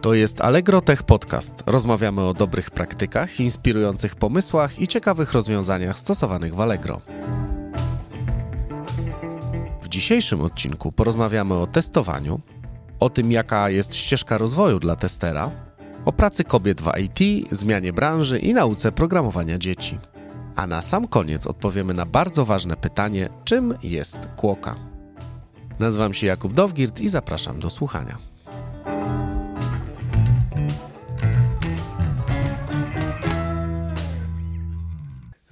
To jest Allegro Tech Podcast. Rozmawiamy o dobrych praktykach, inspirujących pomysłach i ciekawych rozwiązaniach stosowanych w Allegro. W dzisiejszym odcinku porozmawiamy o testowaniu, o tym jaka jest ścieżka rozwoju dla testera, o pracy kobiet w IT, zmianie branży i nauce programowania dzieci. A na sam koniec odpowiemy na bardzo ważne pytanie, czym jest kłoka. Nazywam się Jakub Dowgirt i zapraszam do słuchania.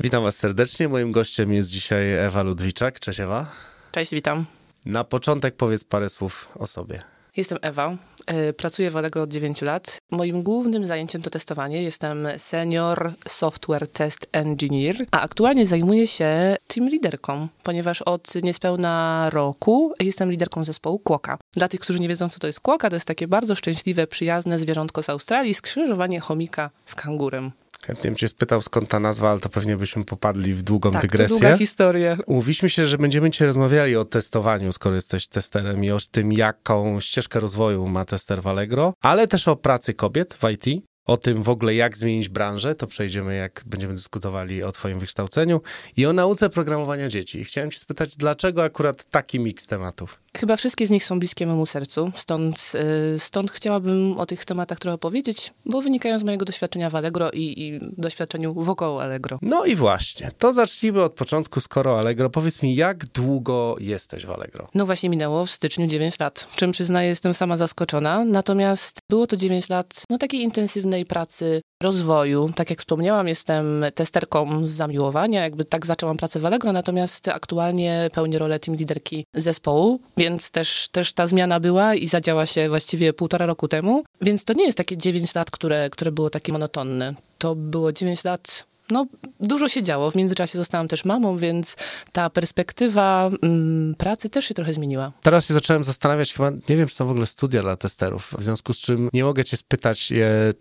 Witam Was serdecznie. Moim gościem jest dzisiaj Ewa Ludwiczak. Cześć Ewa. Cześć, witam. Na początek powiedz parę słów o sobie. Jestem Ewa. E, pracuję w Allegro od 9 lat. Moim głównym zajęciem to testowanie. Jestem senior software test engineer, a aktualnie zajmuję się team liderką, ponieważ od niespełna roku jestem liderką zespołu Kłoka. Dla tych, którzy nie wiedzą, co to jest Kłoka, to jest takie bardzo szczęśliwe, przyjazne zwierzątko z Australii, skrzyżowanie chomika z kangurem. Chętnie bym cię spytał, skąd ta nazwa, ale to pewnie byśmy popadli w długą tak, dygresję. To długa historia. Umówiliśmy się, że będziemy dzisiaj rozmawiali o testowaniu, skoro jesteś testerem i o tym, jaką ścieżkę rozwoju ma tester w Allegro, ale też o pracy kobiet w IT o tym w ogóle, jak zmienić branżę, to przejdziemy, jak będziemy dyskutowali o Twoim wykształceniu i o nauce programowania dzieci. Chciałem Cię spytać, dlaczego akurat taki miks tematów? Chyba wszystkie z nich są bliskie memu sercu, stąd, y, stąd chciałabym o tych tematach trochę powiedzieć, bo wynikają z mojego doświadczenia w Allegro i, i doświadczeniu wokoło Allegro. No i właśnie, to zacznijmy od początku, skoro Allegro. Powiedz mi, jak długo jesteś w Allegro? No właśnie minęło w styczniu 9 lat, czym przyznaję, jestem sama zaskoczona, natomiast było to 9 lat no takiej intensywnej pracy, rozwoju. Tak jak wspomniałam, jestem testerką z zamiłowania, jakby tak zaczęłam pracę w Allegro, natomiast aktualnie pełnię rolę team liderki zespołu, więc też, też ta zmiana była i zadziała się właściwie półtora roku temu, więc to nie jest takie 9 lat, które, które było takie monotonne. To było 9 lat no, dużo się działo. W międzyczasie zostałam też mamą, więc ta perspektywa mm, pracy też się trochę zmieniła. Teraz się zacząłem zastanawiać, chyba nie wiem, czy są w ogóle studia dla testerów, w związku z czym nie mogę cię spytać,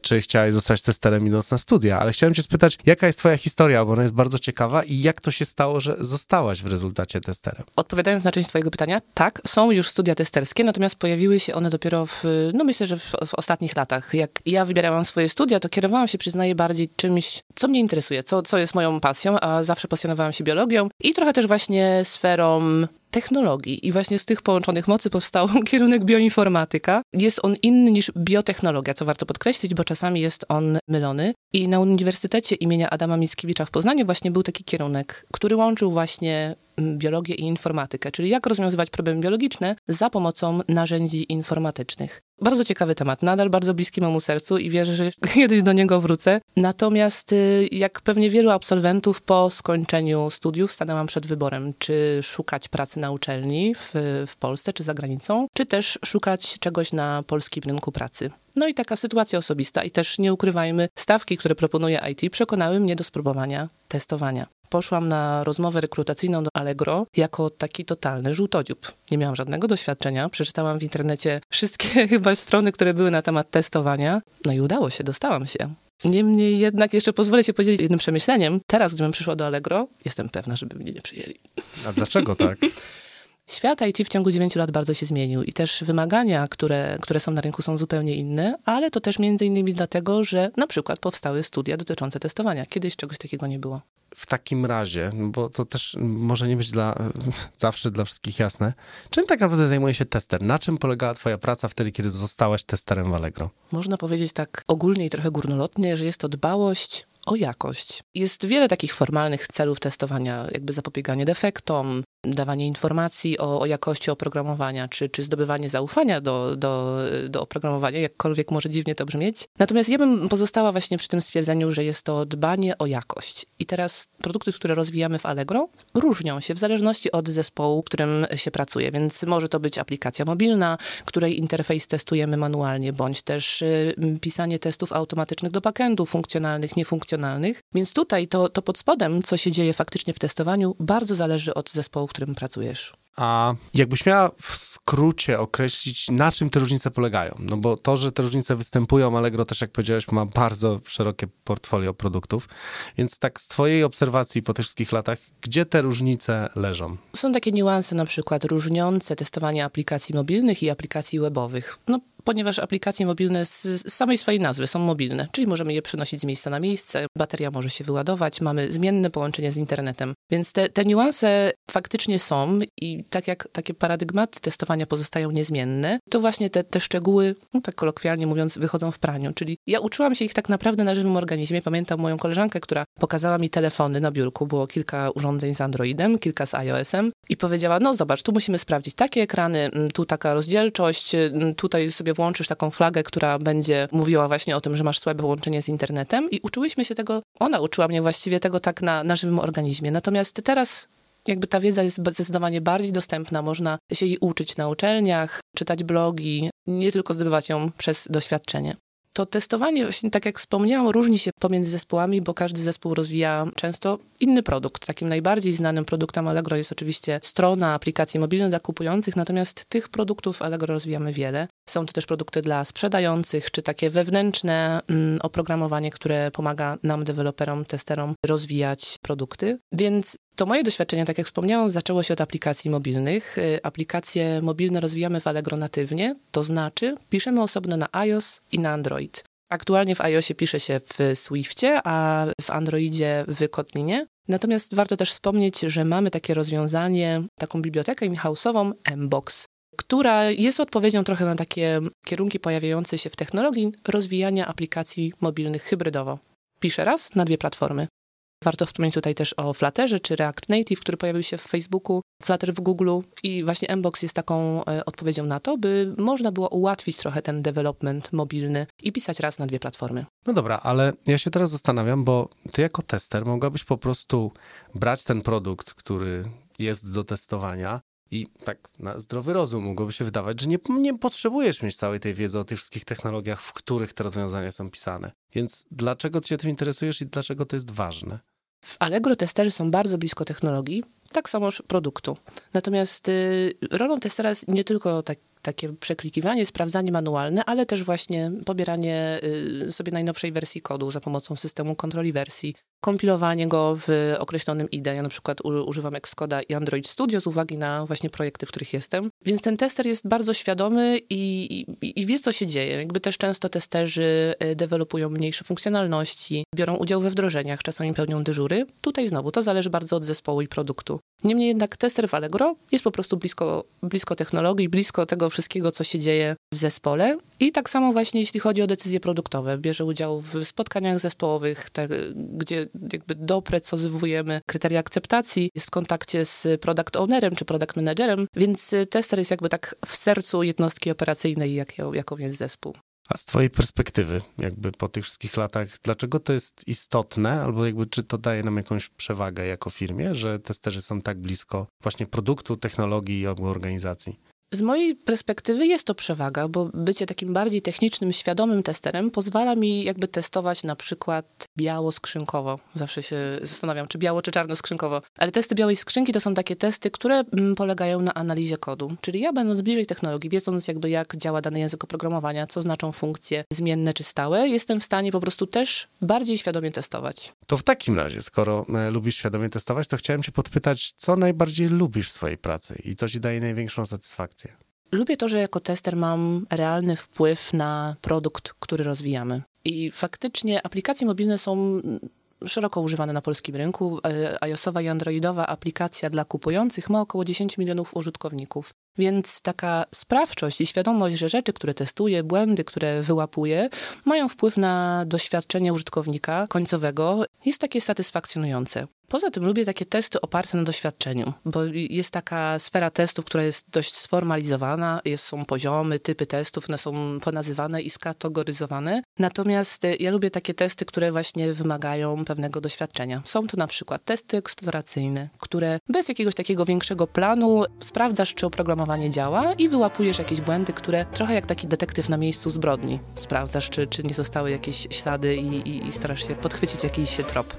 czy chciałeś zostać testerem idąc na studia, ale chciałem cię spytać, jaka jest twoja historia, bo ona jest bardzo ciekawa i jak to się stało, że zostałaś w rezultacie testerem? Odpowiadając na część twojego pytania, tak, są już studia testerskie, natomiast pojawiły się one dopiero w, no myślę, że w, w ostatnich latach. Jak ja wybierałam swoje studia, to kierowałam się, przyznaję, bardziej czymś, co mnie interesuje, co, co jest moją pasją, a zawsze pasjonowałam się biologią i trochę też właśnie sferą technologii. I właśnie z tych połączonych mocy powstał kierunek bioinformatyka. Jest on inny niż biotechnologia, co warto podkreślić, bo czasami jest on mylony. I na Uniwersytecie imienia Adama Mickiewicza w Poznaniu właśnie był taki kierunek, który łączył właśnie biologię i informatykę, czyli jak rozwiązywać problemy biologiczne za pomocą narzędzi informatycznych. Bardzo ciekawy temat, nadal bardzo bliski memu sercu i wierzę, że kiedyś do niego wrócę. Natomiast y, jak pewnie wielu absolwentów po skończeniu studiów stanęłam przed wyborem, czy szukać pracy na uczelni w, w Polsce czy za granicą, czy też szukać czegoś na polskim rynku pracy. No i taka sytuacja osobista i też nie ukrywajmy, stawki, które proponuje IT przekonały mnie do spróbowania testowania. Poszłam na rozmowę rekrutacyjną do Allegro jako taki totalny żółtodziób. Nie miałam żadnego doświadczenia, przeczytałam w internecie wszystkie chyba strony, które były na temat testowania. No i udało się, dostałam się. Niemniej jednak jeszcze pozwolę się podzielić jednym przemyśleniem. Teraz, gdybym przyszła do Allegro, jestem pewna, żeby mnie nie przyjęli. A dlaczego tak? Świat IT w ciągu 9 lat bardzo się zmienił i też wymagania, które, które są na rynku są zupełnie inne, ale to też między innymi dlatego, że na przykład powstały studia dotyczące testowania. Kiedyś czegoś takiego nie było. W takim razie, bo to też może nie być dla, zawsze dla wszystkich jasne, czym tak naprawdę zajmuje się tester? Na czym polegała twoja praca wtedy, kiedy zostałaś testerem w Allegro? Można powiedzieć tak ogólnie i trochę górnolotnie, że jest to dbałość o jakość. Jest wiele takich formalnych celów testowania, jakby zapobieganie defektom, dawanie informacji o, o jakości oprogramowania, czy, czy zdobywanie zaufania do, do, do oprogramowania, jakkolwiek może dziwnie to brzmieć. Natomiast ja bym pozostała właśnie przy tym stwierdzeniu, że jest to dbanie o jakość. I teraz produkty, które rozwijamy w Allegro, różnią się w zależności od zespołu, którym się pracuje, więc może to być aplikacja mobilna, której interfejs testujemy manualnie, bądź też y, pisanie testów automatycznych do backendów funkcjonalnych, niefunkcjonalnych. Więc tutaj to, to pod spodem, co się dzieje faktycznie w testowaniu, bardzo zależy od zespołu, w którym pracujesz. A jakbyś miała w skrócie określić, na czym te różnice polegają? No bo to, że te różnice występują, Allegro też, jak powiedziałeś, ma bardzo szerokie portfolio produktów. Więc tak z twojej obserwacji po tych wszystkich latach, gdzie te różnice leżą? Są takie niuanse na przykład różniące testowanie aplikacji mobilnych i aplikacji webowych. No ponieważ aplikacje mobilne z samej swojej nazwy są mobilne, czyli możemy je przenosić z miejsca na miejsce, bateria może się wyładować, mamy zmienne połączenie z internetem. Więc te, te niuanse faktycznie są i tak jak takie paradygmaty testowania pozostają niezmienne, to właśnie te, te szczegóły, no tak kolokwialnie mówiąc, wychodzą w praniu. Czyli ja uczyłam się ich tak naprawdę na żywym organizmie. Pamiętam moją koleżankę, która pokazała mi telefony na biurku. Było kilka urządzeń z Androidem, kilka z iOS-em i powiedziała, no zobacz, tu musimy sprawdzić takie ekrany, mm, tu taka rozdzielczość, mm, tutaj sobie włączysz taką flagę, która będzie mówiła właśnie o tym, że masz słabe połączenie z internetem i uczyłyśmy się tego, ona uczyła mnie właściwie tego tak na, na żywym organizmie. Natomiast teraz jakby ta wiedza jest zdecydowanie bardziej dostępna, można się jej uczyć na uczelniach, czytać blogi, nie tylko zdobywać ją przez doświadczenie. To testowanie, właśnie tak jak wspomniałam, różni się pomiędzy zespołami, bo każdy zespół rozwija często inny produkt. Takim najbardziej znanym produktem Allegro jest oczywiście strona aplikacji mobilnych dla kupujących, natomiast tych produktów Allegro rozwijamy wiele. Są to też produkty dla sprzedających, czy takie wewnętrzne mm, oprogramowanie, które pomaga nam, deweloperom, testerom rozwijać produkty. Więc to moje doświadczenie, tak jak wspomniałam, zaczęło się od aplikacji mobilnych. Y, aplikacje mobilne rozwijamy w Allegro natywnie, to znaczy piszemy osobno na iOS i na Android. Aktualnie w iOSie pisze się w Swiftie, a w Androidzie w Kotlinie. Natomiast warto też wspomnieć, że mamy takie rozwiązanie, taką bibliotekę in-house'ową Mbox, która jest odpowiedzią trochę na takie kierunki pojawiające się w technologii rozwijania aplikacji mobilnych hybrydowo. Piszę raz na dwie platformy. Warto wspomnieć tutaj też o Flutterze czy React Native, który pojawił się w Facebooku, Flutter w Google i właśnie Mbox jest taką e, odpowiedzią na to, by można było ułatwić trochę ten development mobilny i pisać raz na dwie platformy. No dobra, ale ja się teraz zastanawiam, bo ty jako tester mogłabyś po prostu brać ten produkt, który jest do testowania i tak na zdrowy rozum mogłoby się wydawać, że nie, nie potrzebujesz mieć całej tej wiedzy o tych wszystkich technologiach, w których te rozwiązania są pisane. Więc dlaczego ty się tym interesujesz i dlaczego to jest ważne? W Allegro testerzy są bardzo blisko technologii, tak samoż produktu. Natomiast y, rolą testera jest nie tylko tak, takie przeklikiwanie, sprawdzanie manualne, ale też właśnie pobieranie y, sobie najnowszej wersji kodu za pomocą systemu kontroli wersji, kompilowanie go w określonym IDE. Ja na przykład używam Xcoda i Android Studio z uwagi na właśnie projekty, w których jestem. Więc ten tester jest bardzo świadomy i, i, i wie, co się dzieje. Jakby też często testerzy y, dewelopują mniejsze funkcjonalności, biorą udział we wdrożeniach, czasami pełnią dyżury. Tutaj znowu to zależy bardzo od zespołu i produktu. Niemniej jednak tester w Allegro jest po prostu blisko, blisko technologii, blisko tego wszystkiego, co się dzieje w zespole. I tak samo właśnie jeśli chodzi o decyzje produktowe. Bierze udział w spotkaniach zespołowych, te, gdzie jakby doprecyzowujemy kryteria akceptacji, jest w kontakcie z product ownerem czy product managerem, więc tester jest jakby tak w sercu jednostki operacyjnej, jaką, jaką jest zespół. A z twojej perspektywy, jakby po tych wszystkich latach, dlaczego to jest istotne, albo jakby czy to daje nam jakąś przewagę jako firmie, że testerzy są tak blisko właśnie produktu, technologii i organizacji? Z mojej perspektywy jest to przewaga, bo bycie takim bardziej technicznym, świadomym testerem pozwala mi jakby testować na przykład biało-skrzynkowo. Zawsze się zastanawiam, czy biało, czy czarno-skrzynkowo. Ale testy białej skrzynki to są takie testy, które mm, polegają na analizie kodu. Czyli ja będąc bliżej technologii, wiedząc jakby jak działa dany język oprogramowania, co znaczą funkcje zmienne czy stałe, jestem w stanie po prostu też bardziej świadomie testować. To w takim razie, skoro e, lubisz świadomie testować, to chciałem cię podpytać, co najbardziej lubisz w swojej pracy i co ci daje największą satysfakcję? Lubię to, że jako tester mam realny wpływ na produkt, który rozwijamy. I faktycznie aplikacje mobilne są szeroko używane na polskim rynku. E, iOSowa i Androidowa aplikacja dla kupujących ma około 10 milionów użytkowników. Więc taka sprawczość i świadomość, że rzeczy, które testuję, błędy, które wyłapuję, mają wpływ na doświadczenie użytkownika końcowego, jest takie satysfakcjonujące. Poza tym lubię takie testy oparte na doświadczeniu, bo jest taka sfera testów, która jest dość sformalizowana, jest, są poziomy, typy testów, one są ponazywane i skategoryzowane. Natomiast e, ja lubię takie testy, które właśnie wymagają pewnego doświadczenia. Są to na przykład testy eksploracyjne, które bez jakiegoś takiego większego planu sprawdzasz, czy oprogramowanie działa i wyłapujesz jakieś błędy, które trochę jak taki detektyw na miejscu zbrodni. Sprawdzasz, czy, czy nie zostały jakieś ślady i, i, i starasz się podchwycić jakiś trop.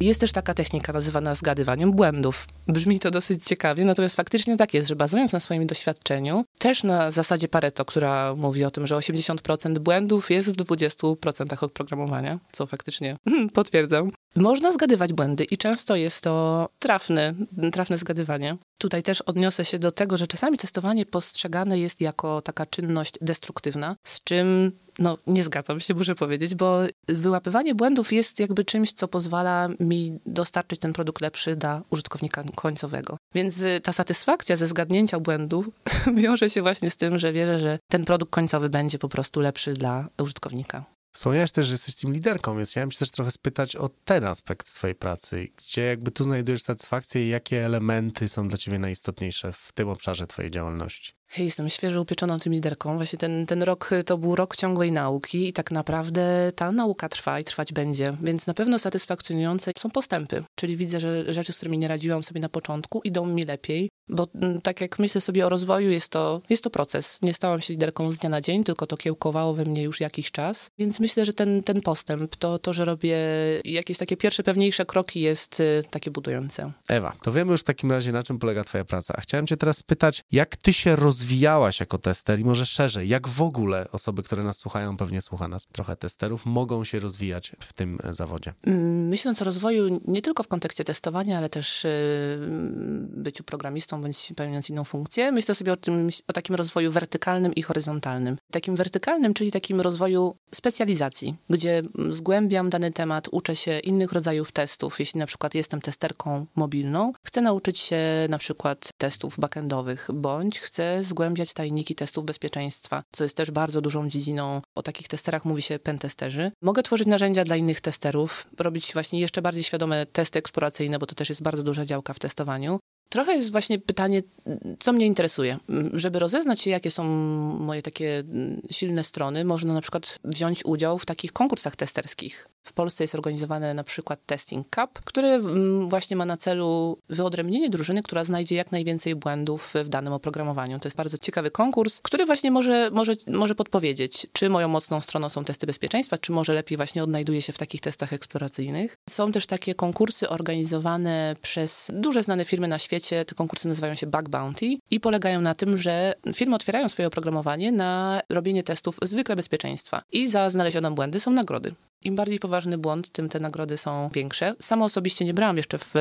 Jest też taka technika nazywana zgadywaniem błędów. Brzmi to dosyć ciekawie, natomiast faktycznie tak jest, że bazując na swoim doświadczeniu, też na zasadzie Pareto, która mówi o tym, że 80% błędów jest w 20% oprogramowania, co faktycznie potwierdzam. Można zgadywać błędy i często jest to trafne, trafne zgadywanie. Tutaj też odniosę się do tego, że czasami testowanie postrzegane jest jako taka czynność destruktywna, z czym no, nie zgadzam się, muszę powiedzieć, bo wyłapywanie błędów jest jakby czymś, co pozwala mi dostarczyć ten produkt lepszy dla użytkownika końcowego. Więc y, ta satysfakcja ze zgadnięcia błędów wiąże się właśnie z tym, że wierzę, że ten produkt końcowy będzie po prostu lepszy dla użytkownika. Wspomniałeś też, że jesteś tym liderką, więc chciałem cię też trochę spytać o ten aspekt twojej pracy. Gdzie jakby tu znajdujesz satysfakcję i jakie elementy są dla ciebie najistotniejsze w tym obszarze twojej działalności? Jestem świeżo upieczoną tym liderką. Właśnie ten, ten rok to był rok ciągłej nauki i tak naprawdę ta nauka trwa i trwać będzie, więc na pewno satysfakcjonujące są postępy. Czyli widzę, że rzeczy, z którymi nie radziłam sobie na początku, idą mi lepiej, bo mm, tak jak myślę sobie o rozwoju, jest to, jest to proces. Nie stałam się liderką z dnia na dzień, tylko to kiełkowało we mnie już jakiś czas, więc myślę, że ten, ten postęp, to, to, że robię jakieś takie pierwsze, pewniejsze kroki jest y, takie budujące. Ewa, to wiemy już w takim razie, na czym polega twoja praca. A chciałem cię teraz spytać, jak ty się rozwijałaś jako tester i może szerzej, jak w ogóle osoby, które nas słuchają, pewnie słucha nas trochę testerów, mogą się rozwijać w tym e, zawodzie? Mm, myśląc o rozwoju nie tylko w kontekście testowania, ale też y, byciu programistą, bądź pełniąc inną funkcję. Myślę sobie o, tym, o takim rozwoju wertykalnym i horyzontalnym. Takim wertykalnym, czyli takim rozwoju specjalizacji, gdzie zgłębiam dany temat, uczę się innych rodzajów testów. Jeśli na przykład jestem testerką mobilną, chcę nauczyć się na przykład testów backendowych, bądź chcę zgłębiać tajniki testów bezpieczeństwa, co jest też bardzo dużą dziedziną. O takich testerach mówi się pentesterzy. Mogę tworzyć narzędzia dla innych testerów, robić właśnie jeszcze bardziej świadome testy eksploracyjne, bo to też jest bardzo duża działka w testowaniu. Trochę jest właśnie pytanie, co mnie interesuje. Żeby rozeznać się, jakie są moje takie silne strony, można na przykład wziąć udział w takich konkursach testerskich. W Polsce jest organizowany na przykład Testing Cup, który mm, właśnie ma na celu wyodrębnienie drużyny, która znajdzie jak najwięcej błędów w danym oprogramowaniu. To jest bardzo ciekawy konkurs, który właśnie może, może, może podpowiedzieć, czy moją mocną stroną są testy bezpieczeństwa, czy może lepiej właśnie odnajduje się w takich testach eksploracyjnych. Są też takie konkursy organizowane przez duże znane firmy na świecie. Te konkursy nazywają się Bug Bounty i polegają na tym, że firmy otwierają swoje oprogramowanie na robienie testów zwykle bezpieczeństwa i za znalezione błędy są nagrody. Im bardziej poważny błąd, tym te nagrody są większe. Sama osobiście nie brałam jeszcze w,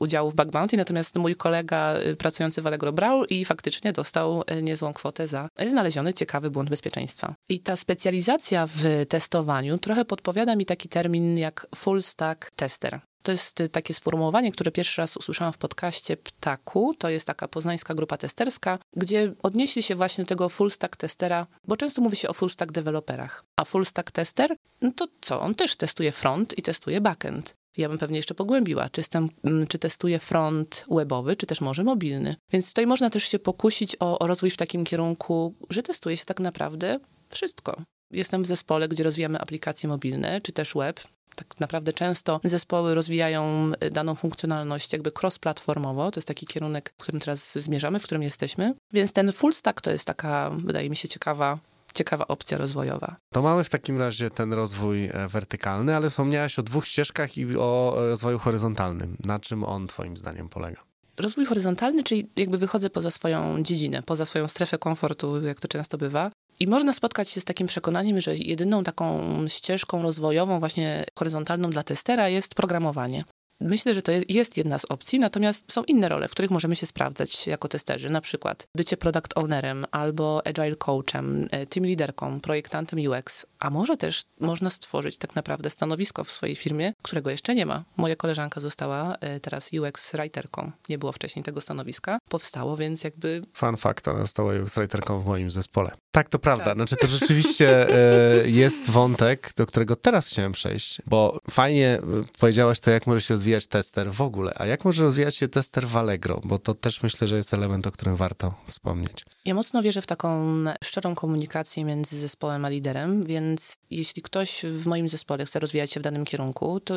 udziału w Bug Bounty, natomiast mój kolega y, pracujący w Allegro brał i faktycznie dostał y, niezłą kwotę za znaleziony ciekawy błąd bezpieczeństwa. I ta specjalizacja w testowaniu trochę podpowiada mi taki termin jak full stack tester. To jest y, takie sformułowanie, które pierwszy raz usłyszałam w podcaście Ptaku. To jest taka poznańska grupa testerska, gdzie odnieśli się właśnie do tego full stack testera, bo często mówi się o full stack deweloperach. A full stack tester, no to co? On też testuje front i testuje backend. Ja bym pewnie jeszcze pogłębiła, czy, jestem, mm, czy testuję front webowy, czy też może mobilny. Więc tutaj można też się pokusić o, o rozwój w takim kierunku, że testuje się tak naprawdę wszystko. Jestem w zespole, gdzie rozwijamy aplikacje mobilne, czy też web tak naprawdę często zespoły rozwijają y, daną funkcjonalność jakby cross-platformowo. To jest taki kierunek, w którym teraz zmierzamy, w którym jesteśmy. Więc ten full stack to jest taka, wydaje mi się, ciekawa ciekawa opcja rozwojowa. To mamy w takim razie ten rozwój e, wertykalny, ale wspomniałaś o dwóch ścieżkach i o rozwoju horyzontalnym. Na czym on twoim zdaniem polega? Rozwój horyzontalny, czyli jakby wychodzę poza swoją dziedzinę, poza swoją strefę komfortu, jak to często bywa, i można spotkać się z takim przekonaniem, że jedyną taką ścieżką rozwojową, właśnie horyzontalną dla testera jest programowanie. Myślę, że to jest jedna z opcji, natomiast są inne role, w których możemy się sprawdzać jako testerzy, na przykład bycie product ownerem albo agile coachem, e, team leaderką, projektantem UX, a może też można stworzyć tak naprawdę stanowisko w swojej firmie, którego jeszcze nie ma. Moja koleżanka została e, teraz UX writerką. Nie było wcześniej tego stanowiska. Powstało, więc jakby... Fun fact, ona została UX writerką w moim zespole. Tak, to prawda. Tak. Znaczy to rzeczywiście e, jest wątek, do którego teraz chciałem przejść, bo fajnie powiedziałaś to, jak może się rozwijać tester w ogóle, a jak może rozwijać się tester w Allegro, bo to też myślę, że jest element, o którym warto wspomnieć. Ja mocno wierzę w taką szczerą komunikację między zespołem a liderem, więc jeśli ktoś w moim zespole chce rozwijać się w danym kierunku, to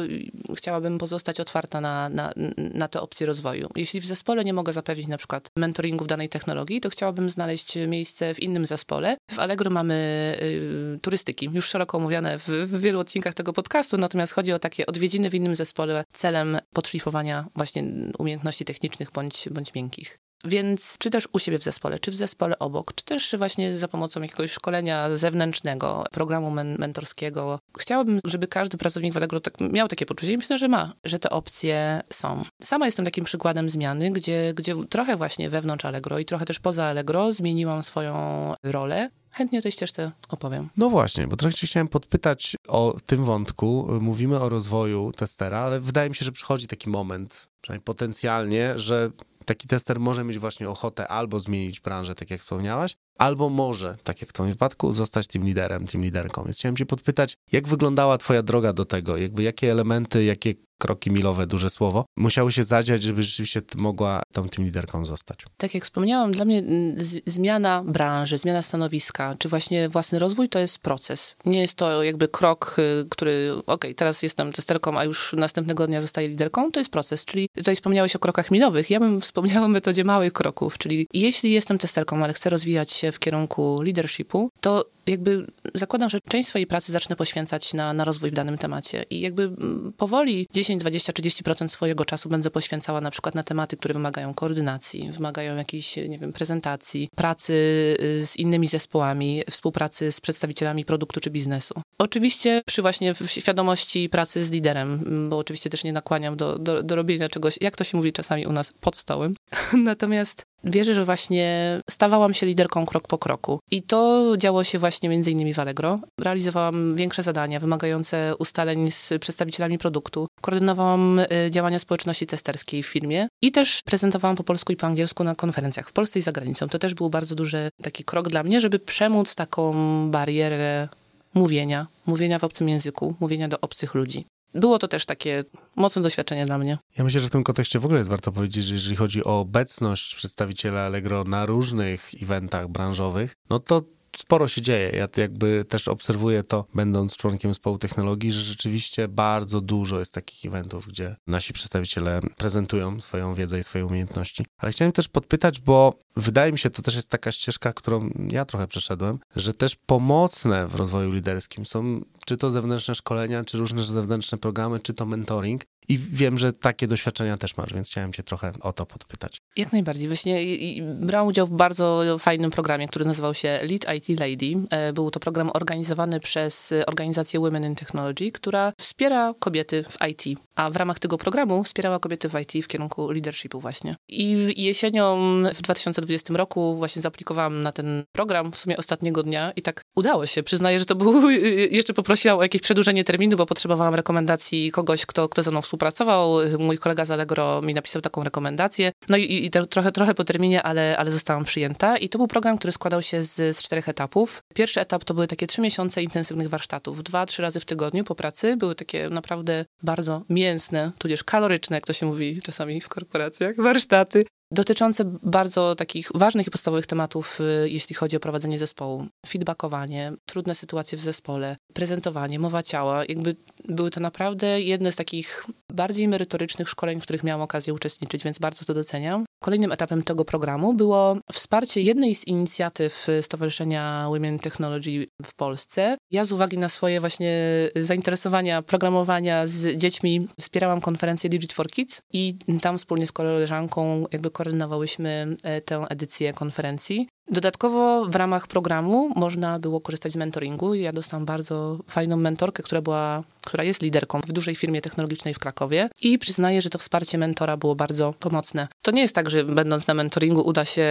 chciałabym pozostać otwarta na, na, na te opcje rozwoju. Jeśli w zespole nie mogę zapewnić na przykład mentoringu w danej technologii, to chciałabym znaleźć miejsce w innym zespole. W Allegro mamy y, turystyki, już szeroko omówione w, w wielu odcinkach tego podcastu, natomiast chodzi o takie odwiedziny w innym zespole celem podszlifowania właśnie umiejętności technicznych bądź, bądź miękkich. Więc czy też u siebie w zespole, czy w zespole obok, czy też właśnie za pomocą jakiegoś szkolenia zewnętrznego, programu men mentorskiego. Chciałabym, żeby każdy pracownik w Allegro tak miał takie poczucie i myślę, że ma, że te opcje są. Sama jestem takim przykładem zmiany, gdzie, gdzie trochę właśnie wewnątrz Allegro i trochę też poza Allegro zmieniłam swoją rolę chętnie o tej ścieżce opowiem. No właśnie, bo trochę chciałem podpytać o tym wątku. Mówimy o rozwoju testera, ale wydaje mi się, że przychodzi taki moment, przynajmniej potencjalnie, że taki tester może mieć właśnie ochotę albo zmienić branżę, tak jak wspomniałaś, albo może, tak jak w tym wypadku, zostać tym liderem, tym liderką. Więc chciałem cię podpytać, jak wyglądała twoja droga do tego? Jakby jakie elementy, jakie kroki milowe, duże słowo, musiały się zadziać, żeby rzeczywiście mogła tą tym liderką zostać? Tak jak wspomniałam, dla mnie mm, zmiana branży, zmiana stanowiska, czy właśnie własny rozwój to jest proces. Nie jest to jakby krok, y, który, okej, okay, teraz jestem testerką, a już następnego dnia zostaję liderką, to jest proces. Czyli tutaj wspomniałeś o krokach milowych. Ja bym wspomniała o metodzie małych kroków, czyli jeśli jestem testerką, ale chcę rozwijać się w kierunku leadershipu, to jakby zakładam, że część swojej pracy zacznę poświęcać na, na rozwój w danym temacie i jakby mm, powoli 10, 20, 30% swojego czasu będę poświęcała na przykład na tematy, które wymagają koordynacji, wymagają jakiejś, nie wiem, prezentacji, pracy y, z innymi zespołami, współpracy z przedstawicielami produktu czy biznesu. Oczywiście przy właśnie świadomości pracy z liderem, mm, bo oczywiście też nie nakłaniam do, do, do robienia czegoś, jak to się mówi czasami u nas, pod stołem. Natomiast wierzę, że właśnie stawałam się liderką krok po kroku. I to działo się właśnie między innymi w Allegro. Realizowałam większe zadania wymagające ustaleń z przedstawicielami produktu. Koordynowałam y, działania społeczności testerskiej w firmie i też prezentowałam po polsku i po angielsku na konferencjach w Polsce i za granicą. To też był bardzo duży taki krok dla mnie, żeby przemóc taką barierę mówienia, mówienia w obcym języku, mówienia do obcych ludzi było to też takie mocne doświadczenie dla mnie. Ja myślę, że w tym kontekście w ogóle jest warto powiedzieć, że jeżeli chodzi o obecność przedstawiciela Allegro na różnych eventach branżowych, no to sporo się dzieje. Ja jakby też obserwuję to, będąc członkiem zespołu technologii, że rzeczywiście bardzo dużo jest takich eventów, gdzie nasi przedstawiciele prezentują swoją wiedzę i swoje umiejętności. Ale chciałem też podpytać, bo wydaje mi się, to też jest taka ścieżka, którą ja trochę przeszedłem, że też pomocne w rozwoju liderskim są czy to zewnętrzne szkolenia, czy różne zewnętrzne programy, czy to mentoring. I wiem, że takie doświadczenia też masz, więc chciałem cię trochę o to podpytać. Jak najbardziej. Właśnie brałam udział w bardzo fajnym programie, który nazywał się Lead IT Lady. E, był to program organizowany przez organizację Women in Technology, która wspiera kobiety w IT. A w ramach tego programu wspierała kobiety w IT w kierunku leadershipu właśnie. I jesienią w 2020 roku właśnie zaaplikowałam na ten program w sumie ostatniego dnia i tak udało się. Przyznaję, że to był, jeszcze poprosiłam o jakieś przedłużenie terminu, bo potrzebowałam rekomendacji kogoś, kto, kto ze mną współpracował. Mój kolega z Allegro mi napisał taką rekomendację. No i, i trochę, trochę po terminie, ale, ale zostałam przyjęta. I to był program, który składał się z, z czterech etapów. Pierwszy etap to były takie trzy miesiące intensywnych warsztatów. Dwa, trzy razy w tygodniu po pracy. Były takie naprawdę bardzo mięsne, tudzież kaloryczne, jak to się mówi czasami w korporacjach, warsztaty dotyczące bardzo takich ważnych i podstawowych tematów, y, jeśli chodzi o prowadzenie zespołu. Feedbackowanie, trudne sytuacje w zespole, prezentowanie, mowa ciała. Jakby były to naprawdę jedne z takich bardziej merytorycznych szkoleń, w których miałam okazję uczestniczyć, więc bardzo to doceniam. Kolejnym etapem tego programu było wsparcie jednej z inicjatyw Stowarzyszenia Women Technology w Polsce. Ja z uwagi na swoje właśnie zainteresowania programowania z dziećmi wspierałam konferencję Digit for Kids i tam wspólnie z koleżanką jakby koordynowałyśmy e, tę edycję konferencji. Dodatkowo w ramach programu można było korzystać z mentoringu. Ja dostałam bardzo fajną mentorkę, która była, która jest liderką w dużej firmie technologicznej w Krakowie i przyznaję, że to wsparcie mentora było bardzo pomocne. To nie jest tak, że będąc na mentoringu uda się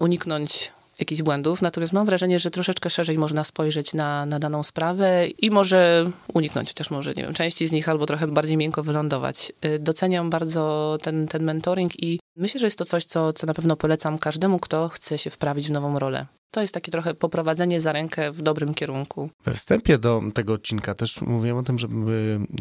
uniknąć jakichś błędów, natomiast mam wrażenie, że troszeczkę szerzej można spojrzeć na, na daną sprawę i może uniknąć, chociaż może, nie wiem, części z nich albo trochę bardziej miękko wylądować. Y, doceniam bardzo ten, ten mentoring i myślę, że jest to coś, co, co na pewno polecam każdemu, kto chce się wprawić w nową rolę. To jest takie trochę poprowadzenie za rękę w dobrym kierunku. We wstępie do tego odcinka też mówiłem o tym, że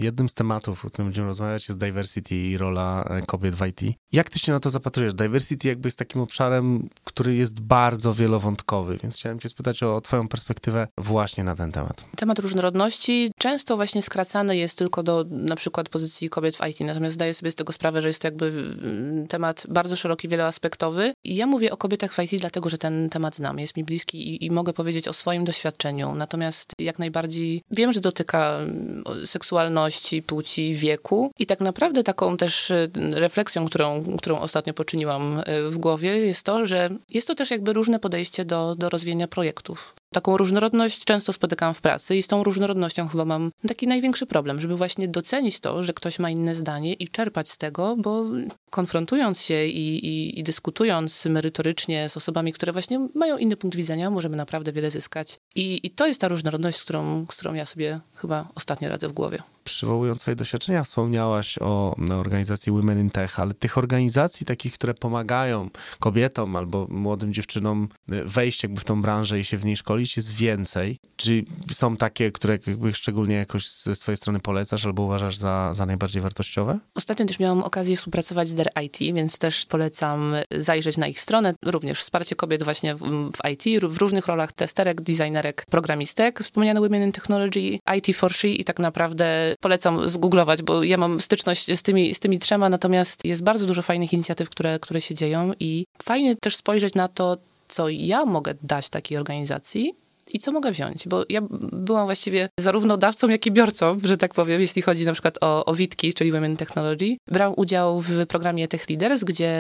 jednym z tematów, o którym będziemy rozmawiać, jest diversity i rola e, kobiet w IT. Jak ty się na to zapatrujesz? Diversity jakby jest takim obszarem, który jest bardzo wielowątkowy, więc chciałem cię spytać o twoją perspektywę właśnie na ten temat. Temat różnorodności często właśnie skracany jest tylko do na przykład pozycji kobiet w IT, natomiast zdaję sobie z tego sprawę, że jest to jakby mm, temat bardzo szeroki, wieloaspektowy. I ja mówię o kobietach w IT dlatego, że ten temat znam, jest mi bliski i, i mogę powiedzieć o swoim doświadczeniu. Natomiast jak najbardziej wiem, że dotyka mm, seksualności, płci, wieku i tak naprawdę taką też y, refleksją, którą, którą ostatnio poczyniłam y, w głowie jest to, że jest to też jakby różne podejście do, do rozwijania projektów. Taką różnorodność często spotykam w pracy i z tą różnorodnością chyba mam taki największy problem, żeby właśnie docenić to, że ktoś ma inne zdanie i czerpać z tego, bo konfrontując się i, i, i dyskutując merytorycznie z osobami, które właśnie mają inny punkt widzenia, możemy naprawdę wiele zyskać. I, i to jest ta różnorodność, z którą, z którą ja sobie chyba ostatnio radzę w głowie przywołując swoje doświadczenia, wspomniałaś o organizacji Women in Tech, ale tych organizacji takich, które pomagają kobietom albo młodym dziewczynom wejść jakby w tą branżę i się w niej szkolić jest więcej. Czy są takie, które jakby szczególnie jakoś ze swojej strony polecasz albo uważasz za, za najbardziej wartościowe? Ostatnio też miałam okazję współpracować z Der IT, więc też polecam zajrzeć na ich stronę. Również wsparcie kobiet właśnie w, w IT, w różnych rolach testerek, designerek, programistek. Wspomniane Women in Technology, IT for She i tak naprawdę polecam zgooglować, bo ja mam styczność z tymi, z tymi trzema, natomiast jest bardzo dużo fajnych inicjatyw, które, które się dzieją i fajnie też spojrzeć na to, co ja mogę dać takiej organizacji i co mogę wziąć? Bo ja byłam właściwie zarówno dawcą, jak i biorcą, że tak powiem, jeśli chodzi na przykład o, o Witki, czyli Women Technology. Brałam udział w programie Tech Leaders, gdzie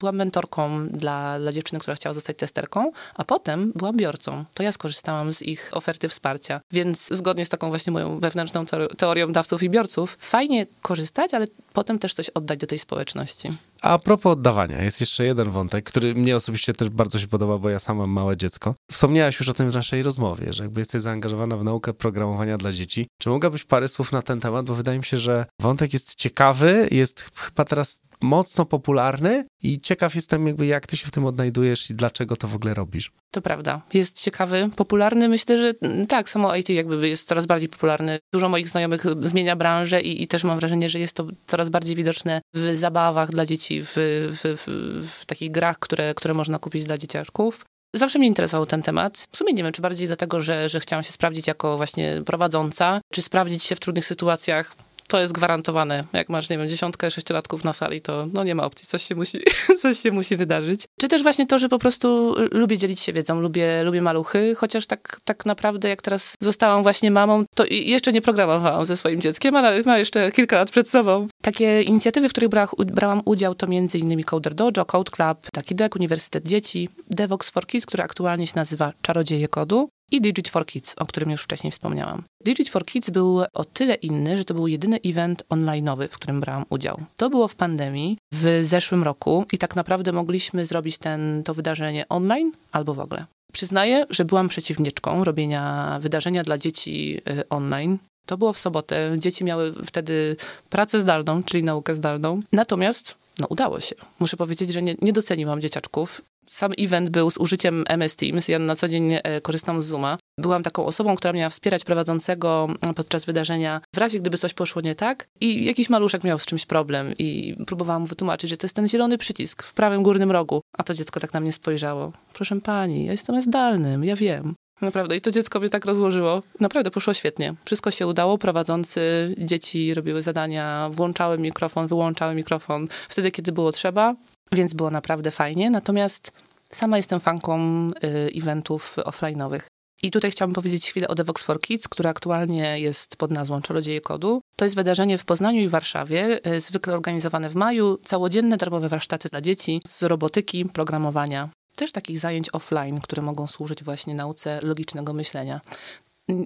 byłam mentorką dla, dla dziewczyny, która chciała zostać testerką, a potem byłam biorcą. To ja skorzystałam z ich oferty wsparcia. Więc zgodnie z taką właśnie moją wewnętrzną teorią dawców i biorców, fajnie korzystać, ale potem też coś oddać do tej społeczności. A propos oddawania, jest jeszcze jeden wątek, który mnie osobiście też bardzo się podoba, bo ja sam mam małe dziecko. Wspomniałaś już o tym w naszej rozmowie, że jakby jesteś zaangażowana w naukę programowania dla dzieci. Czy mogłabyś parę słów na ten temat? Bo wydaje mi się, że wątek jest ciekawy, jest chyba teraz mocno popularny i ciekaw jestem jakby jak ty się w tym odnajdujesz i dlaczego to w ogóle robisz. To prawda. Jest ciekawy, popularny. Myślę, że mm, tak, samo IT jakby jest coraz bardziej popularny. Dużo moich znajomych zmienia branżę i, i też mam wrażenie, że jest to coraz bardziej widoczne w zabawach dla dzieci, w, w, w, w takich grach, które, które można kupić dla dzieciaczków. Zawsze mnie interesował ten temat. W sumie nie wiem, czy bardziej dlatego, że, że chciałam się sprawdzić jako właśnie prowadząca, czy sprawdzić się w trudnych sytuacjach to jest gwarantowane. Jak masz, nie wiem, dziesiątkę sześciolatków na sali, to no nie ma opcji, coś się musi, coś się musi wydarzyć. Czy też właśnie to, że po prostu lubię dzielić się wiedzą, lubię, lubię maluchy, chociaż tak, tak naprawdę jak teraz zostałam właśnie mamą, to jeszcze nie programowałam ze swoim dzieckiem, ale ma jeszcze kilka lat przed sobą. Takie inicjatywy, w których brałam, brałam udział, to między innymi Coder Dojo, Code Club, taki DEC, Uniwersytet Dzieci, Devox for Kids, który aktualnie się nazywa Czarodzieje Kodu, i Digit for Kids, o którym już wcześniej wspomniałam. Digit for Kids był o tyle inny, że to był jedyny event online'owy, w którym brałam udział. To było w pandemii w zeszłym roku i tak naprawdę mogliśmy zrobić ten, to wydarzenie online albo w ogóle. Przyznaję, że byłam przeciwniczką robienia wydarzenia dla dzieci y, online. To było w sobotę. Dzieci miały wtedy pracę zdalną, czyli naukę zdalną. Natomiast no udało się. Muszę powiedzieć, że nie, nie doceniłam dzieciaczków sam event był z użyciem MS Teams. Ja na co dzień e, korzystam z Zooma. Byłam taką osobą, która miała wspierać prowadzącego podczas wydarzenia w razie, gdyby coś poszło nie tak i jakiś maluszek miał z czymś problem i próbowałam mu wytłumaczyć, że to jest ten zielony przycisk w prawym górnym rogu. A to dziecko tak na mnie spojrzało. Proszę pani, ja jestem zdalnym, ja wiem. Naprawdę. I to dziecko mnie tak rozłożyło. Naprawdę poszło świetnie. Wszystko się udało. Prowadzący dzieci robiły zadania, włączały mikrofon, wyłączały mikrofon wtedy, kiedy było trzeba więc było naprawdę fajnie. Natomiast sama jestem fanką y, eventów offline'owych. I tutaj chciałabym powiedzieć chwilę o Devox for Kids, które aktualnie jest pod nazwą Czarodzieje Kodu. To jest wydarzenie w Poznaniu i Warszawie, y, zwykle organizowane w maju, całodzienne darmowe warsztaty dla dzieci z robotyki, programowania, też takich zajęć offline, które mogą służyć właśnie nauce logicznego myślenia.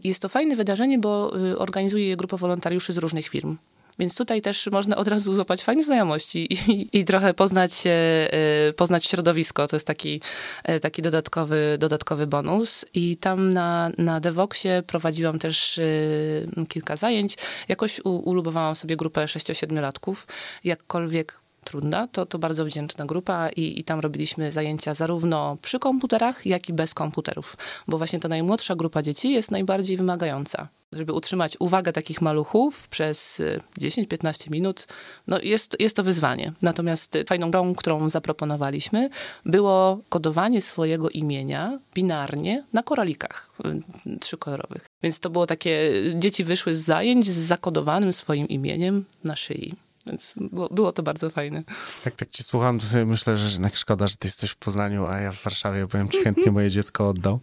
Jest to fajne wydarzenie, bo y, organizuje je grupa wolontariuszy z różnych firm. Więc tutaj też można od razu złapać fajne znajomości i, i trochę poznać, y, poznać środowisko. To jest taki, y, taki dodatkowy, dodatkowy bonus. I tam na, na Devoxie prowadziłam też kilka zajęć. Jakoś ulubowałam sobie grupę 6-7 latków. Jakkolwiek trudna, to, to bardzo wdzięczna grupa i, i tam robiliśmy zajęcia zarówno przy komputerach, jak i bez komputerów, bo właśnie ta najmłodsza grupa dzieci jest najbardziej wymagająca. Żeby utrzymać uwagę takich maluchów przez 10-15 y, minut, no jest, jest to wyzwanie. Natomiast fajną grą, którą zaproponowaliśmy, było kodowanie swojego imienia binarnie na koralikach y, trzykolorowych. Więc to było takie, dzieci wyszły z zajęć z zakodowanym swoim imieniem na szyi. Więc było, było, to bardzo fajne. Tak, tak cię słucham, to sobie myślę, że jednak szkoda, że ty jesteś w Poznaniu, a ja w Warszawie, powiem ci chętnie moje dziecko oddał.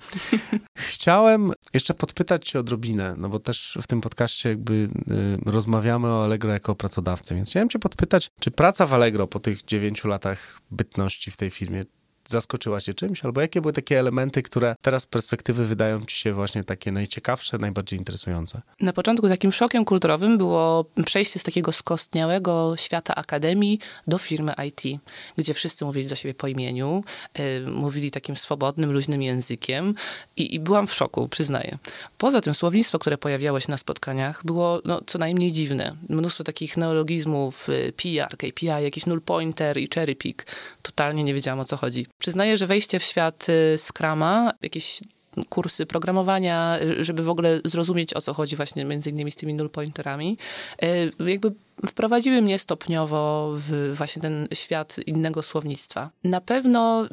Chciałem jeszcze podpytać cię odrobinę, no bo też w tym podcaście jakby y, rozmawiamy o Allegro jako pracodawcy, więc chciałem cię podpytać, czy praca w Allegro po tych dziewięciu latach bytności w tej firmie, zaskoczyła cię czymś? Albo jakie były takie elementy, które teraz z perspektywy wydają ci się właśnie takie najciekawsze, najbardziej interesujące? Na początku takim szokiem kulturowym było przejście z takiego skostniałego świata akademii do firmy IT, gdzie wszyscy mówili do siebie po imieniu, yy, mówili takim swobodnym, luźnym językiem i, i, byłam w szoku, przyznaję. Poza tym słownictwo, które pojawiało się na spotkaniach było no, co najmniej dziwne. Mnóstwo takich neologizmów, y, PR, KPI, jakiś null pointer i cherry pick. Totalnie nie wiedziałam o co chodzi. Przyznaję, że wejście w świat y, Scrama, jakieś kursy programowania, żeby w ogóle zrozumieć, o co chodzi właśnie między innymi z tymi null pointerami, y, jakby wprowadziły mnie stopniowo w właśnie ten świat innego słownictwa. Na pewno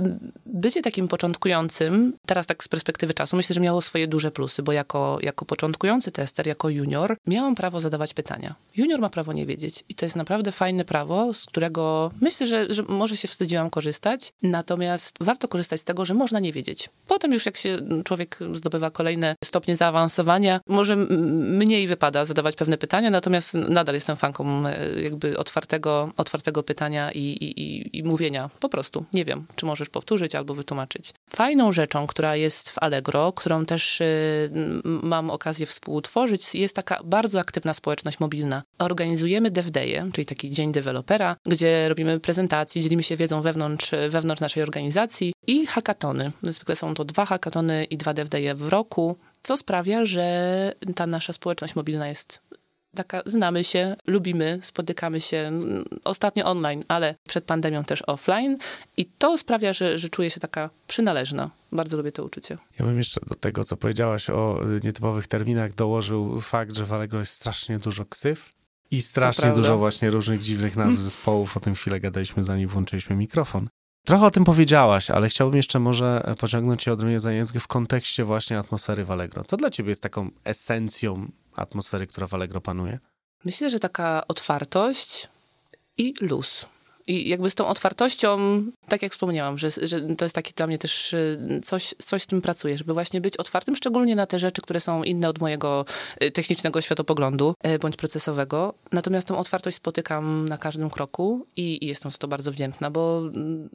bycie takim początkującym, teraz tak z perspektywy czasu, myślę, że miało swoje duże plusy, bo jako, jako początkujący tester, jako junior, miałam prawo zadawać pytania. Junior ma prawo nie wiedzieć i to jest naprawdę fajne prawo, z którego myślę, że, że może się wstydziłam korzystać, natomiast warto korzystać z tego, że można nie wiedzieć. Potem już jak się człowiek zdobywa kolejne stopnie zaawansowania, może mniej wypada zadawać pewne pytania, natomiast nadal jestem fanką jakby otwartego, otwartego pytania i, i, i mówienia. Po prostu nie wiem, czy możesz powtórzyć albo wytłumaczyć. Fajną rzeczą, która jest w Allegro, którą też y, mam okazję współtworzyć, jest taka bardzo aktywna społeczność mobilna. Organizujemy DevDay'e, czyli taki dzień dewelopera, gdzie robimy prezentacje, dzielimy się wiedzą wewnątrz, wewnątrz naszej organizacji i hackatony. Zwykle są to dwa hackatony i dwa DevDay'e w roku, co sprawia, że ta nasza społeczność mobilna jest taka, znamy się, lubimy, spotykamy się mm, ostatnio online, ale przed pandemią też offline i to sprawia, że, że czuję się taka przynależna. Bardzo lubię to uczucie. Ja bym jeszcze do tego, co powiedziałaś o nietypowych terminach, dołożył fakt, że w Allegro jest strasznie dużo ksyw i strasznie dużo właśnie różnych dziwnych nazw zespołów. O tym chwilę gadaliśmy, zanim włączyliśmy mikrofon. Trochę o tym powiedziałaś, ale chciałbym jeszcze może pociągnąć cię odrobinę za język w kontekście właśnie atmosfery w Allegro. Co dla ciebie jest taką esencją atmosfery, która w Allegro panuje? Myślę, że taka otwartość i luz. I jakby z tą otwartością, tak jak wspomniałam, że, że to jest taki dla mnie też y, coś, coś z tym pracuję, żeby właśnie być otwartym, szczególnie na te rzeczy, które są inne od mojego y, technicznego światopoglądu y, bądź procesowego. Natomiast tą otwartość spotykam na każdym kroku i, i jestem za to bardzo wdzięczna, bo mm,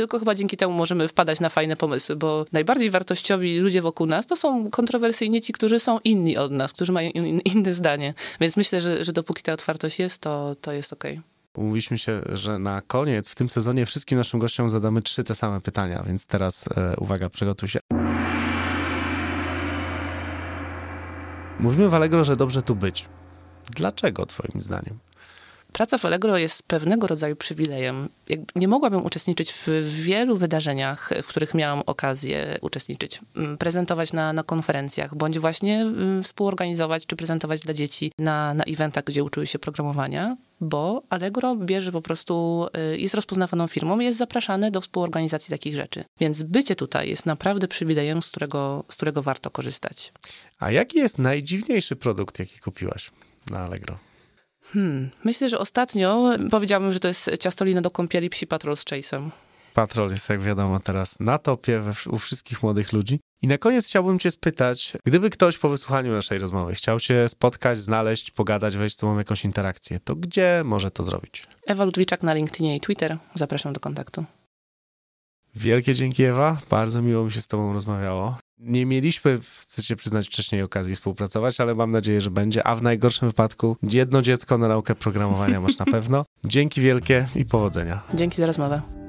tylko chyba dzięki temu możemy wpadać na fajne pomysły, bo najbardziej wartościowi ludzie wokół nas to są kontrowersyjni ci, którzy są inni od nas, którzy mają in, inne zdanie. Więc myślę, że, że dopóki ta otwartość jest, to, to jest okej. Okay. Umówiliśmy się, że na koniec w tym sezonie wszystkim naszym gościom zadamy trzy te same pytania, więc teraz e, uwaga, przygotuj się. Mówimy w Allegro, że dobrze tu być. Dlaczego, Twoim zdaniem? Praca w Allegro jest pewnego rodzaju przywilejem. Nie mogłabym uczestniczyć w wielu wydarzeniach, w których miałam okazję uczestniczyć. Mm, prezentować na, na konferencjach, bądź właśnie mm, współorganizować czy prezentować dla dzieci na, na eventach, gdzie uczyły się programowania, bo Allegro bierze po prostu, y, jest rozpoznawaną firmą, jest zapraszane do współorganizacji takich rzeczy. Więc bycie tutaj jest naprawdę przywilejem, z którego, z którego warto korzystać. A jaki jest najdziwniejszy produkt, jaki kupiłaś na Allegro? Hmm, myślę, że ostatnio powiedziałabym, że to jest ciastolina do kąpieli Psi Patrol z Chase'em. Patrol jest, jak wiadomo, teraz na topie u wszystkich młodych ludzi. I na koniec chciałbym cię spytać, gdyby ktoś po wysłuchaniu naszej rozmowy chciał cię spotkać, znaleźć, pogadać, wejść z tobą jakąś interakcję, to gdzie może to zrobić? Ewa Ludwiczak na LinkedInie i Twitter. Zapraszam do kontaktu. Wielkie dzięki Ewa, bardzo miło mi się z tobą rozmawiało. Nie mieliśmy, chcę się przyznać, wcześniej okazji współpracować, ale mam nadzieję, że będzie, a w najgorszym wypadku jedno dziecko na naukę programowania masz na pewno. Dzięki wielkie i powodzenia. Dzięki za rozmowę.